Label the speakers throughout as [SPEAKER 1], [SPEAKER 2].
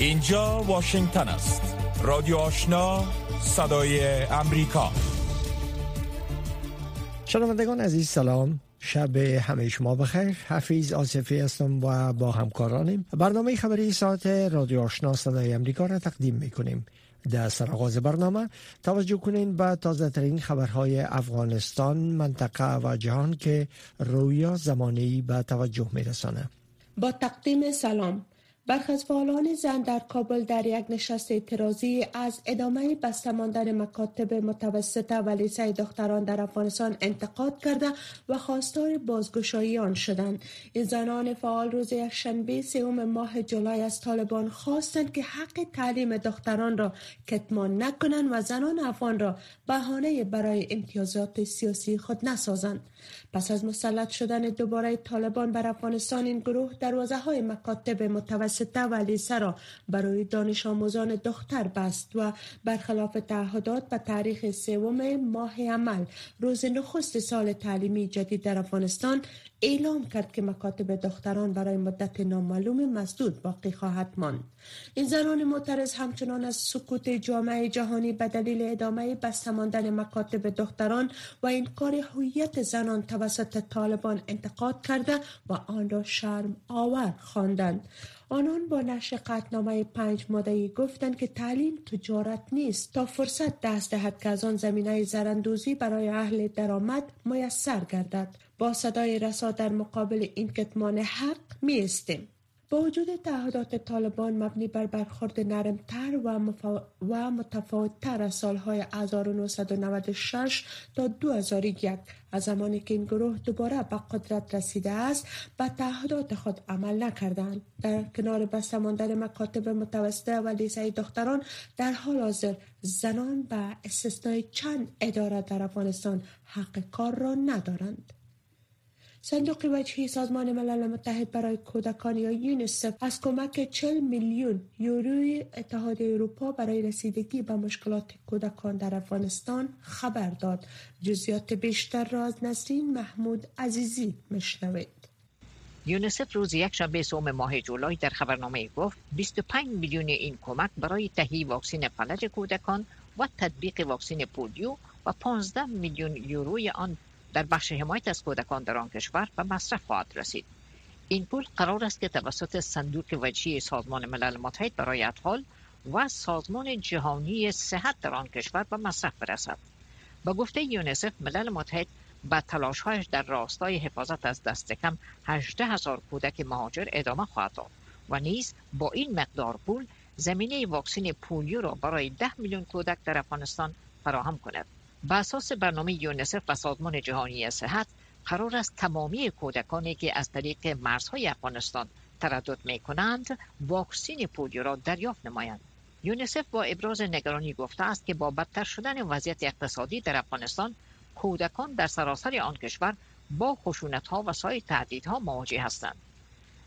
[SPEAKER 1] اینجا واشنگتن است. رادیو آشنا صدای امریکا.
[SPEAKER 2] شنوندگان عزیز سلام. شب همه شما بخیر. حفیظ آصفی هستم و با همکارانیم. برنامه خبری ساعت رادیو آشنا صدای امریکا را تقدیم می‌کنیم. در سرآغاز برنامه توجه کنین به تازه ترین خبرهای افغانستان منطقه و جهان که رویا زمانی به توجه میرسانه.
[SPEAKER 3] با تقدیم سلام. برخی از فعالان زن در کابل در یک نشست اعتراضی از ادامه بسته ماندن مکاتب متوسطه و لیسه دختران در افغانستان انتقاد کرده و خواستار بازگشایی آن شدند. این زنان فعال روز یکشنبه سوم ماه جولای از طالبان خواستند که حق تعلیم دختران را کتمان نکنند و زنان افغان را بهانه برای امتیازات سیاسی خود نسازند. پس از مسلط شدن دوباره طالبان بر افغانستان این گروه دروازه های مکاتب متوسطه و لیسه را برای دانش آموزان دختر بست و برخلاف تعهدات به تاریخ سوم ماه عمل روز نخست سال تعلیمی جدید در افغانستان اعلام کرد که مکاتب دختران برای مدت نامعلوم مسدود باقی خواهد ماند. این زنان معترض همچنان از سکوت جامعه جهانی به دلیل ادامه بسته ماندن مکاتب دختران و این کار هویت زنان توسط طالبان انتقاد کرده و آن را شرم آور خواندند. آنان با نشر قطنامه پنج مادهی گفتند که تعلیم تجارت نیست تا فرصت دست دهد که از آن زمینه زرندوزی برای اهل درآمد میسر گردد با صدای رسا در مقابل این کتمان حق می استیم. با وجود تعهدات طالبان مبنی بر برخورد نرمتر و, مفا... و متفاوتتر از سالهای 1996 تا 2001 از زمانی که این گروه دوباره به قدرت رسیده است به تعهدات خود عمل نکردند. در کنار بسته ماندن مکاتب متوسطه و لیسه دختران در حال حاضر زنان به استثنای چند اداره در افغانستان حق کار را ندارند. صندوق وجهی سازمان ملل متحد برای کودکان یا یونیسف از کمک 40 میلیون یوروی اتحادیه اروپا برای رسیدگی به مشکلات کودکان در افغانستان خبر داد. جزیات بیشتر را از نسرین محمود عزیزی مشنوید
[SPEAKER 4] یونیسف روز یک شنبه سوم ماه جولای در خبرنامه گفت 25 میلیون این کمک برای تهیه واکسن فلج کودکان و تطبیق واکسن پولیو و 15 میلیون یوروی آن در بخش حمایت از کودکان در آن کشور به مصرف خواهد رسید. این پول قرار است که توسط صندوق وجهی سازمان ملل متحد برای اطفال و سازمان جهانی صحت در آن کشور به مصرف برسد. با گفته یونیسف ملل متحد به تلاشهایش در راستای حفاظت از دست کم 18 هزار کودک مهاجر ادامه خواهد داد و نیز با این مقدار پول زمینه واکسن پولیو را برای 10 میلیون کودک در افغانستان فراهم کند. به اساس برنامه یونسف و سازمان جهانی صحت قرار است تمامی کودکانی که از طریق مرزهای افغانستان تردد می کنند واکسین پولیو را دریافت نمایند. یونسف با ابراز نگرانی گفته است که با بدتر شدن وضعیت اقتصادی در افغانستان کودکان در سراسر آن کشور با خشونت ها و سایر تهدیدها مواجه هستند.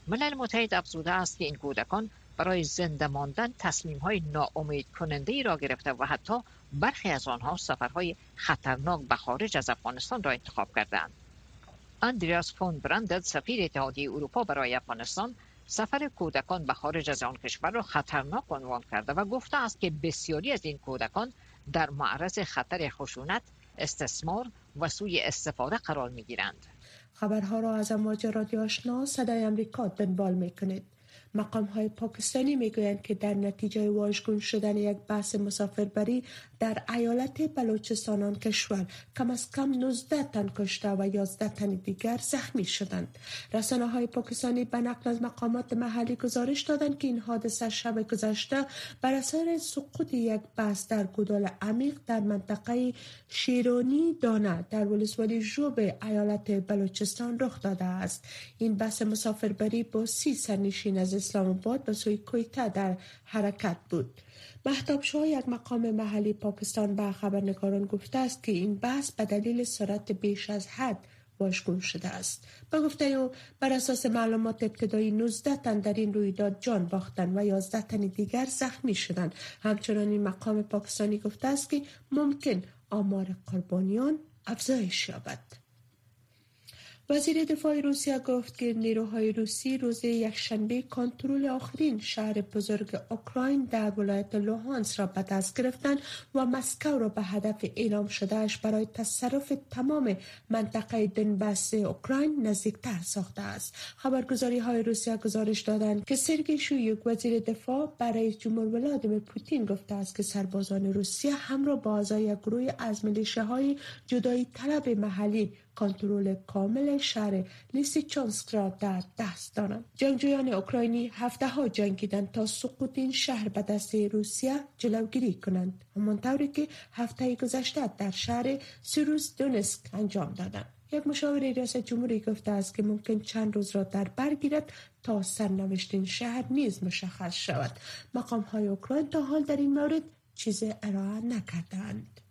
[SPEAKER 4] ملل متحد افزوده است که این کودکان برای زنده ماندن تصمیم های ناامید کننده ای را گرفته و حتی برخی از آنها سفرهای خطرناک به خارج از افغانستان را انتخاب کردند. اندریاس فون برندد سفیر اتحادیه اروپا برای افغانستان سفر کودکان به خارج از آن کشور را خطرناک عنوان کرده و گفته است که بسیاری از این کودکان در معرض خطر خشونت، استثمار و سوی استفاده قرار می گیرند.
[SPEAKER 3] خبرها را از امواج رادیو آشنا صدای امریکا دنبال می کنید. مقام های پاکستانی می‌گویند که در نتیجه واژگون شدن یک بحث مسافربری در ایالت بلوچستان آن کشور کم از کم 19 تن کشته و 11 تن دیگر زخمی شدند. رسانه های پاکستانی به نقل از مقامات محلی گزارش دادند که این حادثه شب گذشته بر اثر سقوط یک بحث در گودال عمیق در منطقه شیرونی دانه در ولسوالی جوب ایالت بلوچستان رخ داده است. این بحث مسافربری با سی سرنشین از اسلام آباد به سوی کویتا در حرکت بود. محتاب شاه یک مقام محلی پاکستان به خبرنگاران گفته است که این بحث به دلیل سرعت بیش از حد واژگون شده است. به گفته او بر اساس معلومات ابتدایی 19 تن در این رویداد جان باختند و 11 تن دیگر زخمی شدند. همچنان این مقام پاکستانی گفته است که ممکن آمار قربانیان افزایش یابد. وزیر دفاع روسیه گفت که نیروهای روسی روز یکشنبه کنترل آخرین شهر بزرگ اوکراین در ولایت لوهانس را به دست گرفتند و مسکو را به هدف اعلام شدهش برای تصرف تمام منطقه دنبس اوکراین نزدیکتر ساخته است. خبرگزاری های روسیه گزارش دادند که سرگی شویوک وزیر دفاع برای جمهور ولادیمیر پوتین گفته است که سربازان روسیه همراه با اعضای گروه از ملیشه های جدایی طلب محلی کنترل کامل شهر لیسیچانسک را در دست دارند. جنگجویان اوکراینی هفته ها جنگیدند تا سقوط این شهر به دست روسیه جلوگیری کنند. همانطوری که هفته گذشته در شهر سیروس دونسک انجام دادند. یک مشاور ریاست جمهوری گفته است که ممکن چند روز را در بر گیرد تا سرنوشت این شهر نیز مشخص شود. مقام های اوکراین تا حال در این مورد چیز ارائه نکردند.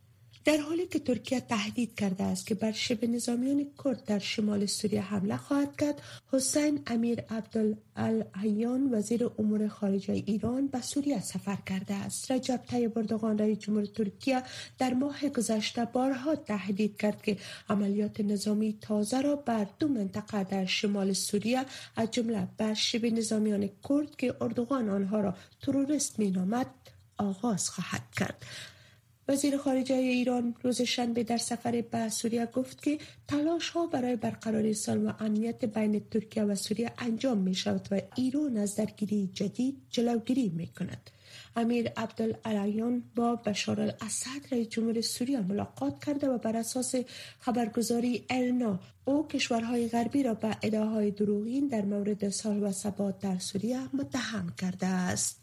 [SPEAKER 3] در حالی که ترکیه تهدید کرده است که بر شبه نظامیان کرد در شمال سوریه حمله خواهد کرد حسین امیر عبدالعیان وزیر امور خارجه ایران به سوریه سفر کرده است. رجب طیب اردوغان رئیس جمهور ترکیه در ماه گذشته بارها تهدید کرد که عملیات نظامی تازه را بر دو منطقه در شمال سوریه از جمله بر شبه نظامیان کرد که اردوغان آنها را تروریست مینامد آغاز خواهد کرد. وزیر خارجه ایران روز شنبه در سفر به سوریه گفت که تلاش ها برای برقراری سلم و امنیت بین ترکیه و سوریه انجام می شود و ایران از درگیری جدید جلوگیری می کند. امیر عبدالعلیان با بشار الاسد رئیس جمهور سوریه ملاقات کرده و بر اساس خبرگزاری ارنا او کشورهای غربی را به ادعاهای دروغین در مورد صلح و ثبات در سوریه متهم کرده است.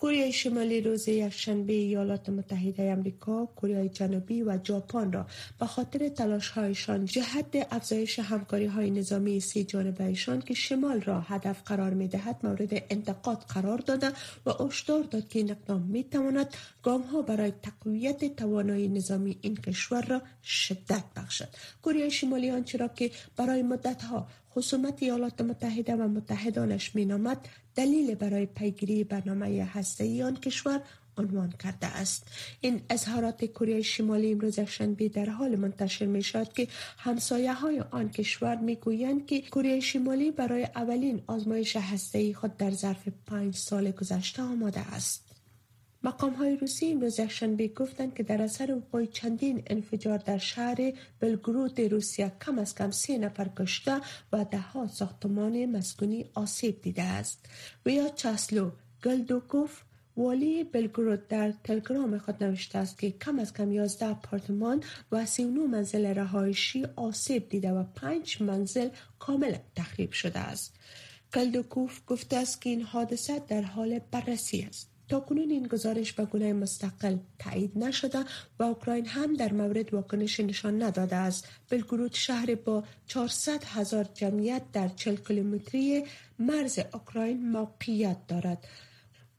[SPEAKER 3] کره شمالی روز یکشنبه ایالات متحده امریکا، کره جنوبی و ژاپن را به خاطر تلاشهایشان جهت افزایش همکاری های نظامی سی جانبهشان که شمال را هدف قرار می دهد مورد انتقاد قرار داده و هشدار داد که این اقدام می تواند گام ها برای تقویت توانایی نظامی این کشور را شدت بخشد. کره شمالی آنچه را که برای مدت ها خصومت ایالات متحده و متحدانش مینامد دلیل برای پیگیری برنامه هسته آن کشور عنوان کرده است. این اظهارات کره شمالی امروز یکشنبه در حال منتشر می شود که همسایه های آن کشور می گویند که کره شمالی برای اولین آزمایش هسته خود در ظرف پنج سال گذشته آماده است. مقام های روسی امروز یکشنبه گفتند که در اثر وقوع چندین انفجار در شهر بلگرود روسیه کم از کم سه نفر کشته و ده ها ساختمان مسکونی آسیب دیده است ویا چاسلو گلدوکوف والی بلگرود در تلگرام خود نوشته است که کم از کم 11 آپارتمان و 39 منزل رهایشی آسیب دیده و 5 منزل کامل تخریب شده است. گلدوکوف گفته است که این حادثه در حال بررسی است. تا کنون این گزارش به گونه مستقل تایید نشده و اوکراین هم در مورد واکنش نشان نداده است. بلگرود شهر با 400 هزار جمعیت در 40 کیلومتری مرز اوکراین موقعیت دارد.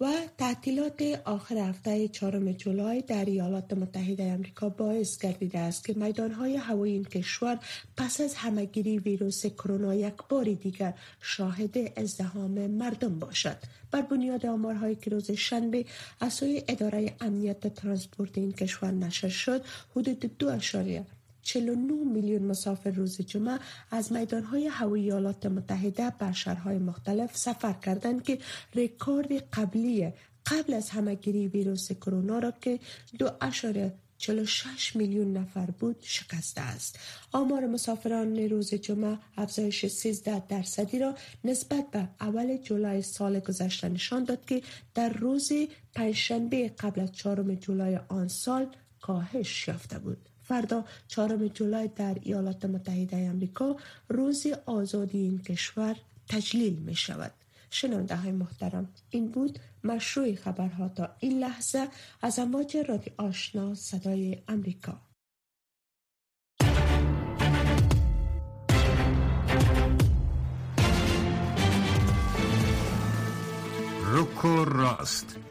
[SPEAKER 3] و تعطیلات آخر هفته چهارم جولای در ایالات متحده آمریکا باعث گردیده است که میدانهای هوایی این کشور پس از همه‌گیری ویروس کرونا یک بار دیگر شاهد ازدحام مردم باشد. بر بنیاد آمارهایی که روز شنبه از سوی اداره امنیت ترانسپورت این کشور نشر شد حدود دو اعشاریه. 49 میلیون مسافر روز جمعه از میدانهای هوایی ایالات متحده به شهرهای مختلف سفر کردند که رکورد قبلی قبل از همه‌گیری ویروس کرونا را که دو اشاره 46 میلیون نفر بود شکسته است. آمار مسافران روز جمعه افزایش 13 درصدی را نسبت به اول جولای سال گذشته نشان داد که در روز پنجشنبه قبل از چهارم جولای آن سال کاهش یافته بود. فردا چهارم جولای در ایالات متحده آمریکا روز آزادی این کشور تجلیل می شود. شنونده های محترم این بود مشروع خبرها تا این لحظه. از امواج رادی آشنا صدای امریکا
[SPEAKER 5] روکو راست.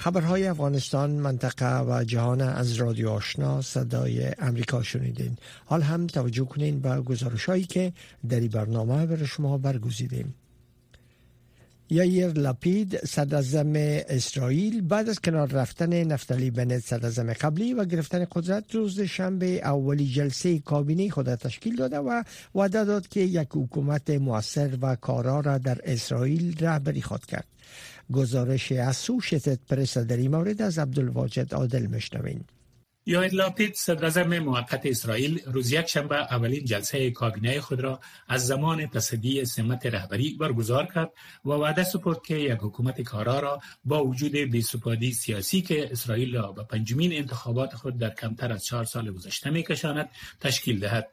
[SPEAKER 2] خبرهای افغانستان منطقه و جهان از رادیو آشنا صدای امریکا شنیدین. حال هم توجه کنین به گزارش هایی که در این برنامه بر شما برگزیدیم. یایر لپید صدرزم اسرائیل بعد از کنار رفتن نفتالی بنت صدرزم قبلی و گرفتن قدرت روز شنبه اولی جلسه کابینه خود تشکیل داده و وعده داد که یک حکومت موثر و کارا را در اسرائیل رهبری خواهد کرد. گزارش اسوشیتد پرس در این مورد از عبدالواجد عادل مشنوین
[SPEAKER 6] یایر لاپید صدر موقت اسرائیل روز یک شنبه اولین جلسه کابینه خود را از زمان تصدی سمت رهبری برگزار کرد و وعده سپرد که یک حکومت کارا را با وجود بیسپادی سیاسی که اسرائیل را به پنجمین انتخابات خود در کمتر از چهار سال گذشته میکشاند تشکیل دهد.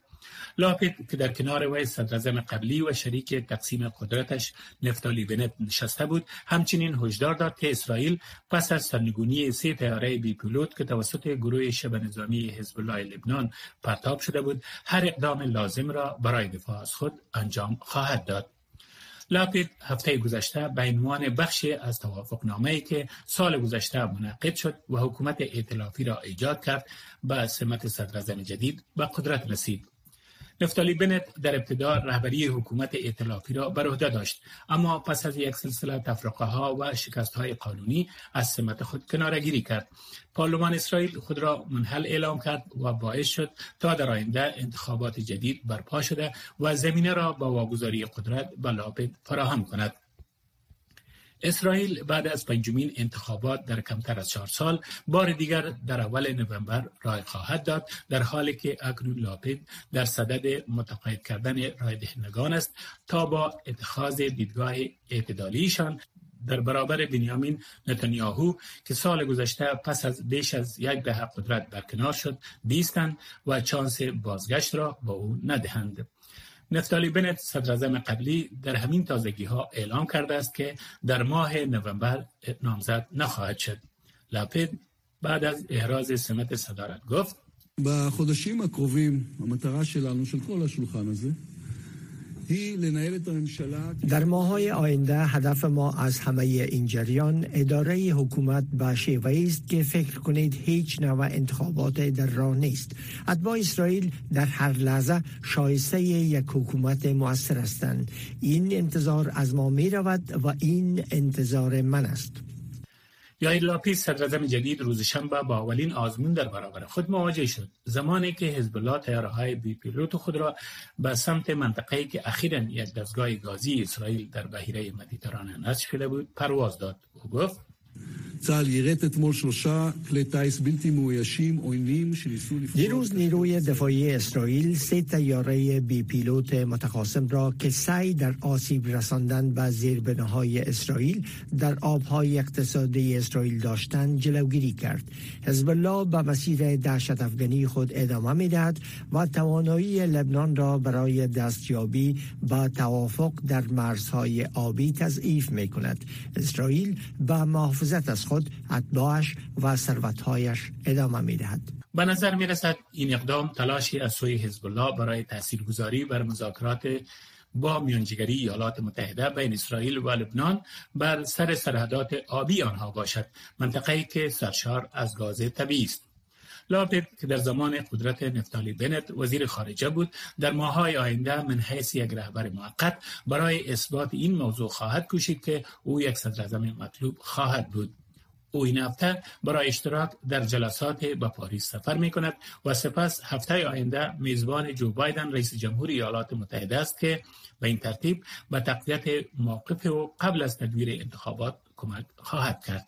[SPEAKER 6] لاپید که در کنار وی صدر قبلی و شریک تقسیم قدرتش نفتالی بنت نشسته بود همچنین هشدار داد که اسرائیل پس از سرنگونی سه طیاره بی پیلوت که توسط گروه شبه نظامی حزب الله لبنان پرتاب شده بود هر اقدام لازم را برای دفاع از خود انجام خواهد داد. لاپید هفته گذشته به عنوان بخشی از توافقنامه که سال گذشته منعقد شد و حکومت ائتلافی را ایجاد کرد به سمت صدر جدید به قدرت رسید. نفتالی بنت در ابتدا رهبری حکومت ائتلافی را بر عهده داشت. اما پس از یک سلسله تفرقه ها و شکست های قانونی از سمت خود کنارگیری کرد. پارلمان اسرائیل خود را منحل اعلام کرد و باعث شد تا در آینده انتخابات جدید برپا شده و زمینه را با واگذاری قدرت به لاپید فراهم کند. اسرائیل بعد از پنجمین انتخابات در کمتر از چهار سال بار دیگر در اول نوامبر رای خواهد داد در حالی که اکنون لاپید در صدد متقاعد کردن رای دهندگان است تا با اتخاذ دیدگاه اعتدالیشان در برابر بنیامین نتانیاهو که سال گذشته پس از بیش از یک دهه قدرت برکنار شد بیستند و چانس بازگشت را با او ندهند. نفتالی بنت صدر قبلی در همین تازگی ها اعلام کرده است که در ماه نوامبر نامزد نخواهد شد. لاپید بعد از احراز سمت صدارت گفت
[SPEAKER 7] בחודשים הקרובים המטרה שלנו, של כל השולחן הזה,
[SPEAKER 2] در ماه‌های آینده هدف ما از همه این جریان اداره حکومت به شیوه است که فکر کنید هیچ نوع انتخابات در راه نیست. اتباع اسرائیل در هر لحظه شایسته یک حکومت موثر هستند. این انتظار از ما می رود و این انتظار من است.
[SPEAKER 6] یایر لاپید صدراعظم جدید روز شنبه با اولین آزمون در برابر خود مواجه شد. زمانی که حزب الله طیاره‌های بی پیلوت خود را به سمت منطقه‌ای که اخیرا یک دستگاه گازی اسرائیل در بحیره مدیترانه نصب شده بود پرواز داد او گفت
[SPEAKER 7] צה"ל יירט אתמול שלושה כלי טיס בלתי מאוישים עוינים שניסו
[SPEAKER 2] دیروز نیروی دفاعی اسرائیل سه تیاره بی پیلوت متخاصم را که سعی در آسیب رساندن به زیربناهای اسرائیل در آبهای اقتصادی اسرائیل داشتند جلوگیری کرد حزب الله به مسیر دهشت افغانی خود ادامه میدهد و توانایی لبنان را برای دستیابی به توافق در مرزهای آبی تضعیف می کند اسرائیل به محافظت از خود اتباعش و ثروتهایش ادامه می دهد.
[SPEAKER 6] به نظر می رسد این اقدام تلاشی از سوی حزب الله برای تاثیرگذاری بر مذاکرات با میانجیگری ایالات متحده بین اسرائیل و لبنان بر سر سرحدات آبی آنها باشد منطقه‌ای که سرشار از گاز طبیعی است لاپید که در زمان قدرت نفتالی بنت وزیر خارجه بود در ماهای آینده من حیث یک رهبر موقت برای اثبات این موضوع خواهد کوشید که او یک صدر مطلوب خواهد بود او این هفته برای اشتراک در جلسات به پاریس سفر می کند و سپس هفته آینده میزبان جو بایدن رئیس جمهور ایالات متحده است که به این ترتیب به تقویت موقف او قبل از تدویر انتخابات کمک خواهد کرد.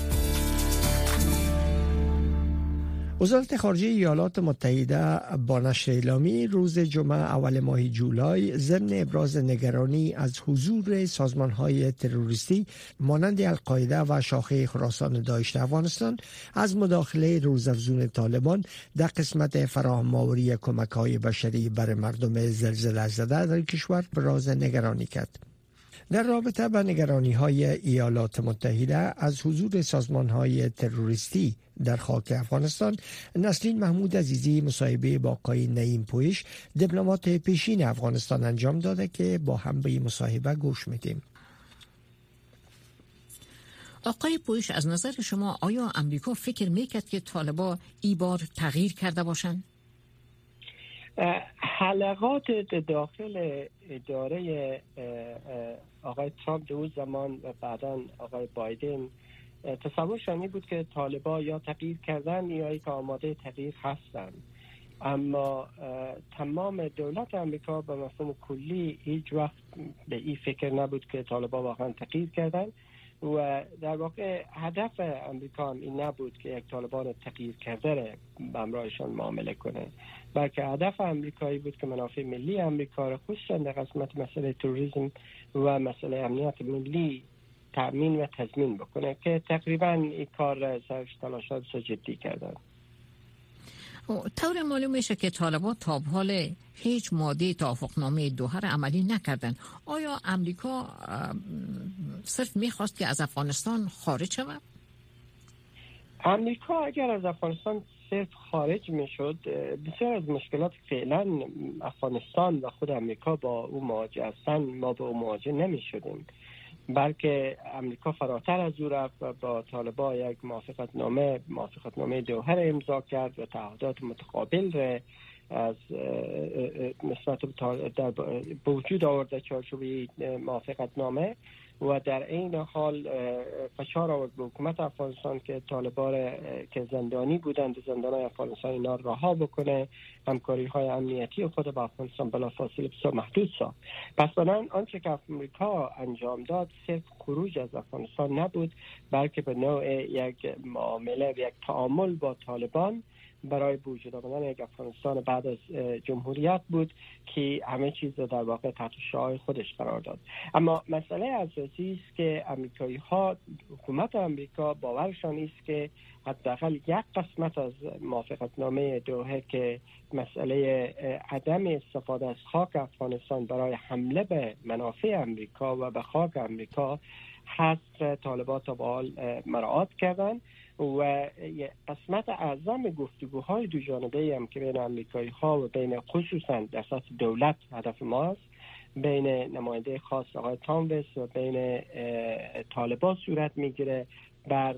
[SPEAKER 2] وزارت خارجه ایالات متحده با نشر اعلامی روز جمعه اول ماه جولای ضمن ابراز نگرانی از حضور سازمان های تروریستی مانند القاعده و شاخه خراسان داشت افغانستان از مداخله روزافزون طالبان در قسمت فراهم کمک های بشری بر مردم زلزله زده در کشور براز نگرانی کرد. در رابطه با نگرانی های ایالات متحده از حضور سازمان های تروریستی در خاک افغانستان نسلین محمود عزیزی مصاحبه با قای نعیم پویش دیپلمات پیشین افغانستان انجام داده که با هم به مصاحبه گوش میدیم
[SPEAKER 4] آقای پویش از نظر شما آیا امریکا فکر می‌کرد که طالبا ای بار تغییر کرده باشند؟
[SPEAKER 8] حلقات داخل اداره آقای ترامپ دو زمان و بعدا آقای بایدن تصورشانی بود که طالبا یا تغییر کردن یا که آماده تغییر هستند اما تمام دولت امریکا به مفهوم کلی هیچ وقت به این فکر نبود که طالبا واقعا تغییر کردن. و در واقع هدف امریکا هم این نبود که یک طالبان تغییر کرده به امرایشان معامله کنه بلکه هدف امریکایی بود که منافع ملی امریکا را خصوصا در قسمت مسئله توریسم و مسئله امنیت ملی تأمین و تضمین بکنه که تقریبا این کار سرش تلاشات جدی کردن
[SPEAKER 4] طور معلوم میشه که طالبان تا حال هیچ ماده توافقنامه دوحه عملی نکردن آیا امریکا صرف می‌خواست که از افغانستان خارج شود؟
[SPEAKER 8] امریکا اگر از افغانستان صرف خارج می‌شد بسیار از مشکلات فعلا افغانستان و خود امریکا با او مواجه هستن ما با او مواجه نمی شدیم بلکه امریکا فراتر از او رفت و با طالبا یک موافقت نامه موافقت نامه دوهر امضا کرد و تعهدات متقابل از نسبت در وجود آورده چارچوبی موافقت نامه و در این حال فشار آورد به حکومت افغانستان که طالبان که زندانی بودند زندان های افغانستان اینا رها بکنه. همکاری های امنیتی خود با افغانستان بلا فاصله بسیار محدود ساخت. پس بنابراین آنچه که امریکا انجام داد صرف خروج از افغانستان نبود بلکه به نوع یک معامله و یک تعامل با طالبان برای وجود آمدن یک افغانستان بعد از جمهوریت بود که همه چیز رو در واقع تحت شعای خودش قرار داد. اما مسئله اساسی است که امریکایی ها حکومت امریکا باورشان است که حداقل یک قسمت از موافقت نامه دوحه که مسئله عدم استفاده از خاک افغانستان برای حمله به منافع امریکا و به خاک امریکا هست طالبات تا مراعات کردن. و قسمت اعظم گفتگوهای دو جانبه هم که بین امریکایی ها و بین خصوصا در سطح دولت هدف ماست بین نماینده خاص آقای تاموس و بین طالبان صورت می‌گیره بر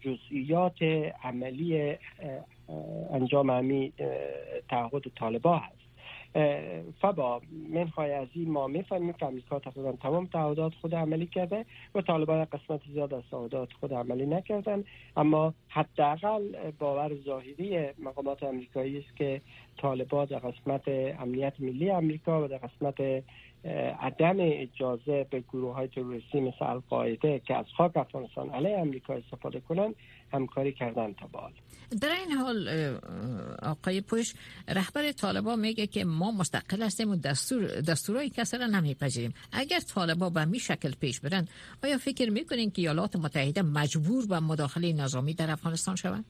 [SPEAKER 8] جزئیات عملی انجام همی تعهد طالبا هست. فبا منهای از این ما می‌فهمیم که امریکا تقریبا تمام تعهدات خود عملی کرده و طالبان قسمت زیاد از تعهدات خود عملی نکردن. اما حداقل باور ظاهری مقامات امریکایی است که طالبان در قسمت امنیت ملی امریکا و در قسمت عدم اجازه به گروه های تروریستی مثل القاعده که از خاک افغانستان علیه امریکا استفاده کنند همکاری کردن تا بال
[SPEAKER 4] در این حال آقای پوش رهبر طالبان میگه که ما مستقل هستیم و دستور دستورای کسی را نمیپذیریم. اگر طالبان به می شکل پیش برن آیا فکر می‌کنین که ایالات متحده مجبور به مداخله نظامی در افغانستان شوند؟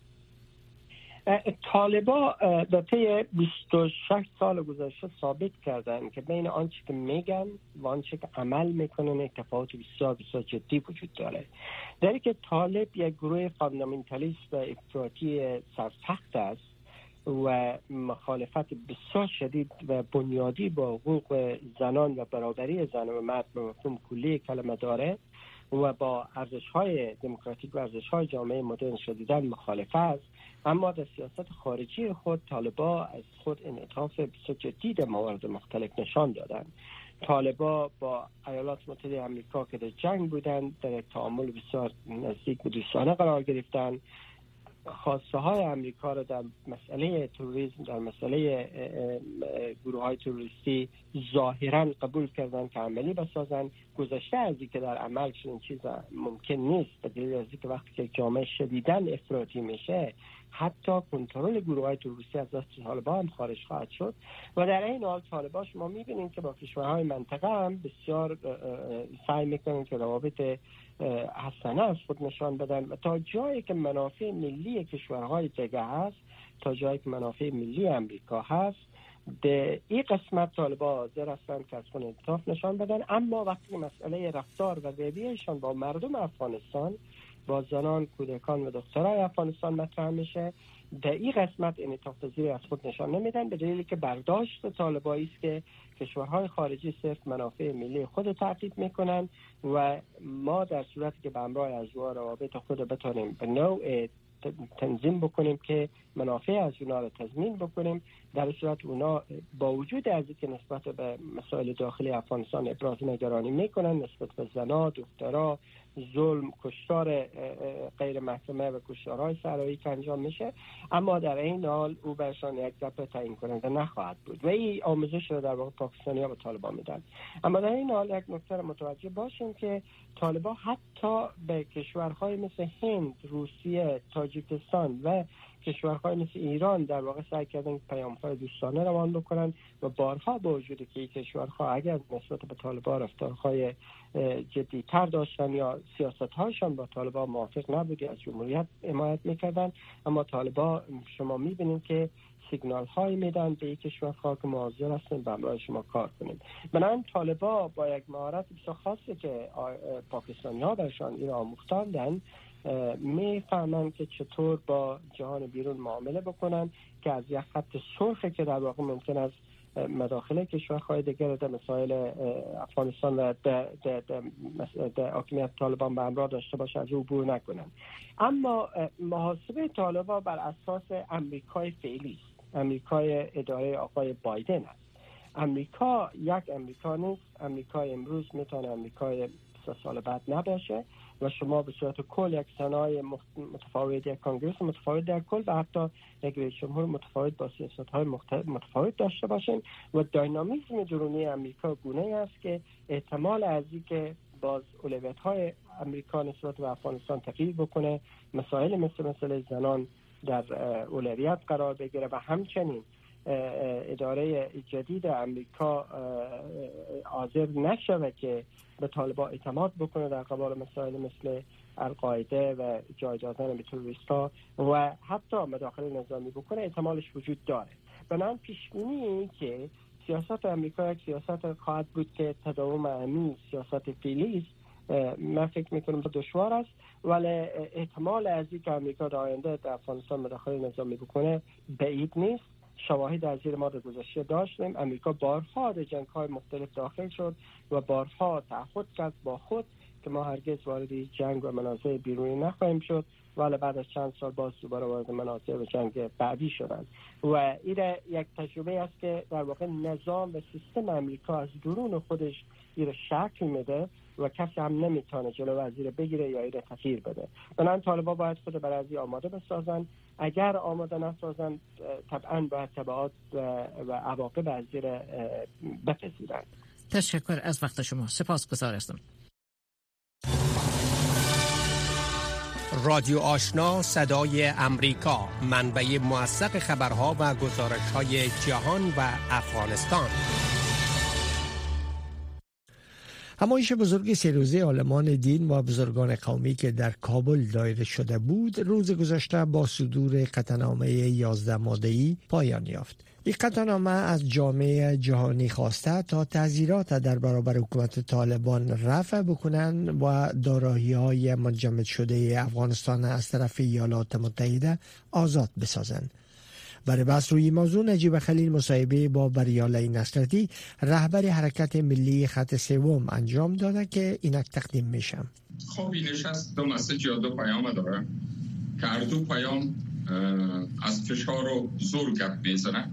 [SPEAKER 8] طالبا در طی 26 سال گذشته ثابت کردن که بین آنچه که میگن و آنچه که عمل می‌کنن یک تفاوت بسیار بسیار جدی وجود داره. در که طالب یک گروه فاندامنتالیست و افراطی سرسخت است و مخالفت بسیار شدید و بنیادی با حقوق زنان و برابری زن و مرد به مفهوم کلی کلمه داره و با ارزش های دموکراتیک و ارزش های جامعه مدرن شدیدن مخالف است. اما در سیاست خارجی خود طالبا از خود انعطاف بسیار جدید موارد مختلف نشان دادند. طالبا با ایالات متحده آمریکا که در جنگ بودند در تعامل بسیار نزدیک و دوستانه قرار گرفتند. خواسته های امریکا رو در مسئله تروریسم در مسئله گروه های تروریستی ظاهرا قبول کردن که عملی بسازن. گذشته از که در عمل چنین چیز ممکن نیست به دلیل از که وقتی که جامعه شدیدن افراطی میشه حتی کنترل گروه های تروریستی از دست طالبان هم خارج خواهد شد. و در این حال طالبان شما می‌بینید که با کشورهای منطقه هم بسیار سعی می‌کنن که روابط حسنه از خود نشان بدن و تا جایی که منافع ملی کشورهای دیگه هست تا جایی که منافع ملی امریکا هست به این قسمت طالبا حاضر هستند که از خود نشان بدن. اما وقتی مسئله رفتار و رویهشان با مردم افغانستان با زنان کودکان و دخترای افغانستان مطرح میشه. در این قسمت انعطاف پذیری از خود نشان نمیدن به دلیلی که برداشت طالبایی است که کشورهای خارجی صرف منافع ملی خود تعقیب می‌کنن و ما در صورتی که به همراه از روابط خود بتانیم به نوع تنظیم بکنیم که منافع از اونا رو تضمین بکنیم در صورت اونا با وجود از که نسبت به مسائل داخلی افغانستان ابراز نگرانی می‌کنن نسبت به زنا دخترها ظلم کشتار غیر محکمه و کشتارهای سرایی که انجام میشه. اما در این حال او برشان یک ضبط تعیین کننده نخواهد بود و این آموزش رو در واقع پاکستانی ها به طالبان میدن. اما در این حال یک نکته متوجه باشیم که طالبان حتی به کشورهای مثل هند روسیه تاجیکستان و کشورهای مثل ایران در واقع سعی کردن پیامهای دوستانه روان بکنن و بارها با وجودی که این کشورها اگر نسبت به طالبان رفتارهای تر داشتن یا سیاست هاشان با طالبان موافق نبودی از جمهوریت حمایت می‌کردن. اما طالبان شما می‌بینید که سیگنال های میدن به یک کشورها که حاضر هستیم به همراه شما کار کنیم بنابراین طالبا با یک مهارت بسیار خاصی که پاکستانی ها برشان این آموختاندن می‌فهمن که چطور با جهان بیرون معامله بکنن که از یک خط سرخه که در واقع ممکن است مداخله کشورهای دیگر در مسائل افغانستان و در حاکمیت طالبان به همراه داشته باشه از او عبور نکنن اما محاسبه طالبان بر اساس امریکای فعلی است. امریکای اداره آقای بایدن است. امریکا یک امریکا نیست. امریکای امروز می‌تونه امریکای سه سال بعد نباشه. و شما به صورت کل یک سنای متفاوت یک کانگرس متفاوت در کل و حتی یک رئیس جمهور متفاوت با سیاست های متفاوت داشته باشین و داینامیزم درونی امریکا گونه است که احتمال از که باز اولویت های امریکا نسبت به افغانستان تغییر بکنه مسائل مثل مسئله زنان در اولویت قرار بگیره و همچنین اداره جدید امریکا حاضر نشوه که به طالبا اعتماد بکنه در قبال مسائل مثل القاعده و جای دادن به توریست ها و حتی مداخل نظامی بکنه احتمالش وجود داره. بنابراین پیش بینی که سیاست امریکا یک سیاست خواهد بود که تداوم امی سیاست فعلی است من فکر می‌کنم دشوار است ولی احتمال از که امریکا در آینده در افغانستان مداخله نظامی بکنه بعید نیست. شواهد از زیر ما گذشته داشتیم. امریکا بارها در جنگ های مختلف داخل شد و بارها تعهد کرد با خود که ما هرگز وارد جنگ و منازع بیرونی نخواهیم شد. ولی بعد از چند سال باز دوباره وارد منازع و جنگ بعدی شدند. و این یک تجربه است که در واقع نظام و سیستم امریکا از درون خودش این شکل میده و کسی هم نمی‌تونه جلو وزیر بگیره یا ایره تغییر بده. بنابراین طالبا باید خود برای آماده بسازن اگر آماده نسازن طبعا باید تبعات و عواقب از زیر بپذیرند.
[SPEAKER 4] تشکر از وقت شما. سپاس گذار هستم.
[SPEAKER 9] رادیو آشنا صدای امریکا. منبع موثق خبرها و گزارش های جهان و افغانستان.
[SPEAKER 2] همایش بزرگ سه آلمان دین و بزرگان قومی که در کابل دایر شده بود روز گذشته با صدور قطنامه 11 مادهی پایان یافت. این قطنامه از جامعه جهانی خواسته تا تعذیرات در برابر حکومت طالبان رفع بکنند و دارایی های منجمد شده افغانستان از طرف ایالات متحده آزاد بسازند. برای بحث روی موضوع نجیب خلیل مصاحبه با بریاله نصرتی رهبر حرکت ملی خط سوم انجام داده که اینک تقدیم میشم.
[SPEAKER 10] خب این نشست دو مسیج یا دو پیام داره. که هر دو پیام از فشار و زور گپ می‌زنه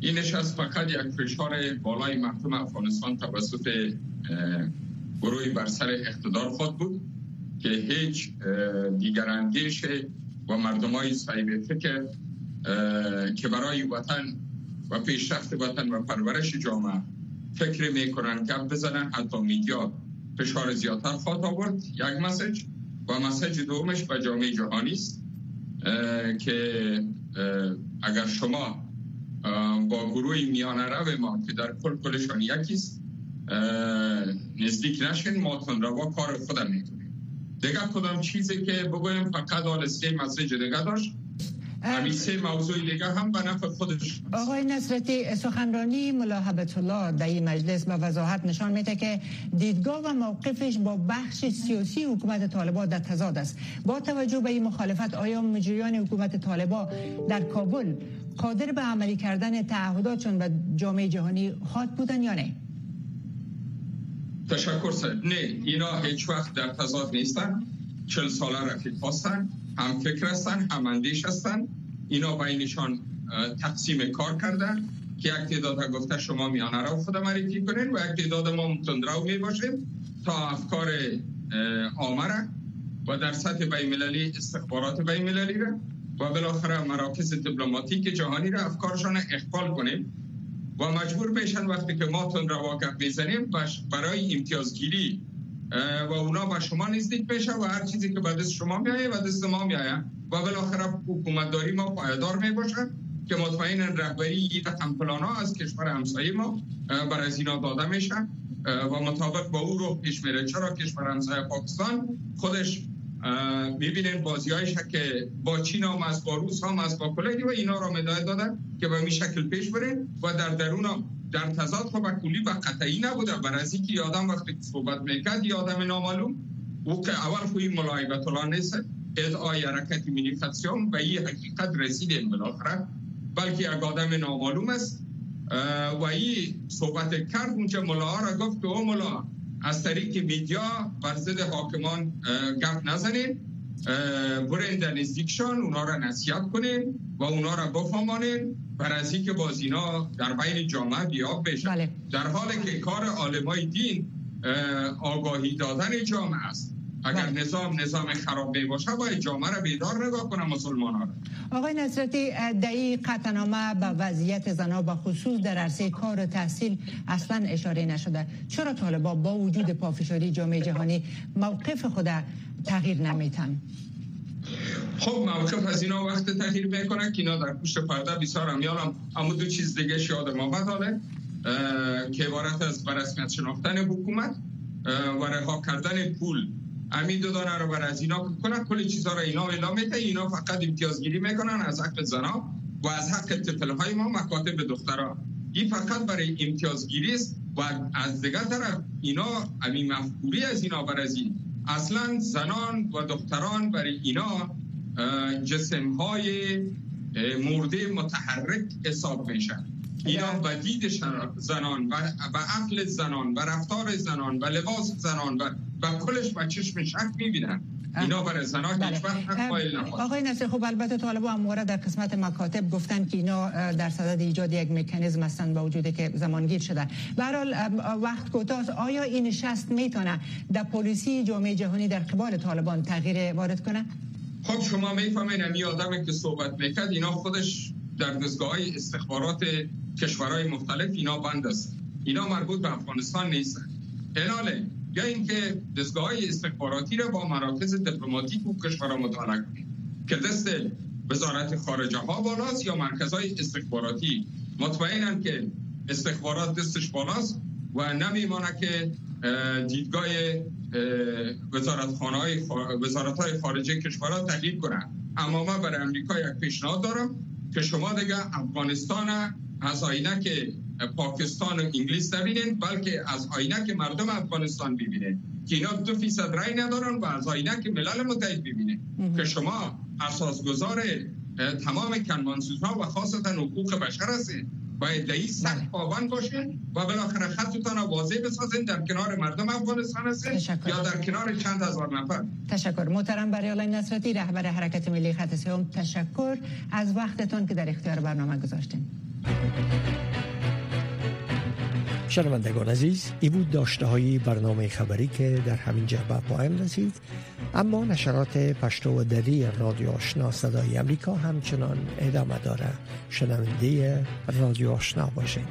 [SPEAKER 10] این نشست فقط یک فشار بالای مردم افغانستان توسط گروهی بر سر اقتدار خود بود که هیچ دیگر اندیش و مردم های صاحب فکر که برای وطن و پیشرفت وطن و پرورش جامعه فکر می‌کنن گپ بزنن حتی میدیا فشار زیادتر خواهد آورد. یک مسج و مسج دومش به جامعه جهانی است که اگر شما با گروه میان رو ما که در کل کلشان یکیست نزدیک نشین ما روا کار خودم می‌کنیم. دیگه کدام چیزی که بگویم؟ فقط آل سه مسیج دیگه داشت. همین سه موضوع دیگه هم به نفع خودش
[SPEAKER 11] آقای نصرتی سخنرانی ملاحبت الله در این مجلس به وضاحت نشان میده که دیدگاه و موقفش با بخش سیاسی حکومت طالبان در تضاد است. با توجه به این مخالفت آیا مجریان حکومت طالبان در کابل قادر به عملی کردن تعهداتشون به جامعه جهانی خواهد بودن یا نه؟
[SPEAKER 10] تشکر سر نه اینا هیچ وقت در تضاد نیستن. چل ساله رفیق هستن. هم فکر هستن هم اندیش هستن. اینا بینشان تقسیم کار کردن که یک تعداد گفته شما میانه را خود معرفی کنین و یک تعداد ما متندرو می باشیم تا افکار آمره و در سطح بین استخبارات بین را و بالاخره مراکز دیپلماتیک جهانی را افکارشان اقبال کنیم. و مجبور بشن وقتی که ما تون رواقت می‌زنیم برای امتیازگیری و اونا با شما نزدیک بشه و هر چیزی که دست شما میایه و دست ما میایه. و بالاخره حکومتداری ما پایدار می که مطمئن رهبری این ها از کشور همسایه ما بر از اینا داده میشه. و مطابق با او رو پیش میره. چرا کشور همسایه پاکستان؟ خودش می‌بینین بازی هایش که با چین هم از با روس هم از با کلگی و اینا را مدای دادن که به می شکل پیش بره و در درون در تضاد خب کلی و قطعی نبوده برای از اینکه آدم وقتی صحبت می‌کرد یه آدم نامعلوم او که اول خوی ملاحبت الله نیست. ادعای حرکت مینیفکسیون به این حقیقت رسیدیم بالاخره بلکه یک آدم نامعلوم است. و این صحبت کرد. اونچه ملا را گفت که او ملا از طریق میدیا بر ضد حاکمان گپ نزنین برین در نزدیکشان اونا را نصیحت کنین و اونا را بفهمانین بر از که باز اینا در بین جامعه بیاب بشه بله. در حالی که کار عالمای دین آگاهی دادن جامعه است اگر بله. نظام نظام خراب می باشه باید جامعه را بیدار نگاه کنم مسلمان ها
[SPEAKER 11] آقای نصرتی دعی قطنامه به وضعیت زنها به خصوص در عرصه کار و تحصیل اصلا اشاره نشده. چرا طالبا با وجود پافشاری جامعه جهانی موقف خود تغییر نمیتن؟
[SPEAKER 10] خب موقف از اینا وقت تغییر می‌کنن که اینا در پشت پرده بسیار هم. یادم اما دو چیز دیگه شاید ما حاله. که عبارت از برسمیت شناختن حکومت و رها کردن پول. امید دو دانه رو بر از اینا کنن کل چیزها رو اینا اعلام میته اینا فقط امتیازگیری می‌کنن از حق زنا و از حق طفل های ما مکاتب دخترها این فقط برای امتیازگیری است و از دیگر طرف اینا امی مفکوری از اینا بر از این. اصلا زنان و دختران برای اینا جسم های مرده متحرک حساب میشن. اینا به دید زنان و عقل زنان و رفتار زنان و لباس زنان و و کلش با چشم شک می‌بینن. اینا برای زنا هیچ بله. وقت
[SPEAKER 11] آقای نصر خب البته طالب امواره در قسمت مکاتب گفتن که اینا در صدد ایجاد یک مکانیزم هستن با وجودی که زمانگیر شده به وقت کوتاه آیا این شست می‌تونه در پلیسی جامعه جهانی در قبال طالبان تغییر وارد کنه؟
[SPEAKER 10] خب شما می‌فهمین امی آدمی که صحبت می‌کرد اینا خودش در دستگاه های استخبارات کشورهای مختلف اینا بند است. اینا مربوط به افغانستان نیستن. اناله یا اینکه دستگاه های استخباراتی را با مراکز دیپلماتیک و کشورها مطالعه کنید که دست وزارت خارجه ها بالاست یا مرکز های استخباراتی. مطمئنن که استخبارات دستش بالاست و نمیمانه که دیدگاه وزارت های خارجه کشورها تحلیل کنن اما من برای امریکا یک پیشنهاد دارم که شما دیگه افغانستان از آینه که پاکستان و انگلیس نبینین بلکه از آینه که مردم افغانستان ببینه که اینا دو فیصد رای ندارن و از آینه که ملل متحد ببینه که شما اساسگذار تمام کنوانسیون و خاصتا حقوق بشر هستین. باید دهی سخت بله. پابند باشین و بالاخره خطتان واضح بسازین در کنار مردم افغانستان هستین یا در کنار چند هزار نفر.
[SPEAKER 11] تشکر. محترم بریالای نصرتی رهبر حرکت ملی خط سوم تشکر. از وقتتون که در اختیار برنامه گذاشتین.
[SPEAKER 2] شنوندگان عزیز ای بود داشته های برنامه خبری که در همین جبه پایان رسید. اما نشرات پشتو و دری رادیو آشنا صدای امریکا همچنان ادامه داره. شنونده رادیو آشنا باشید.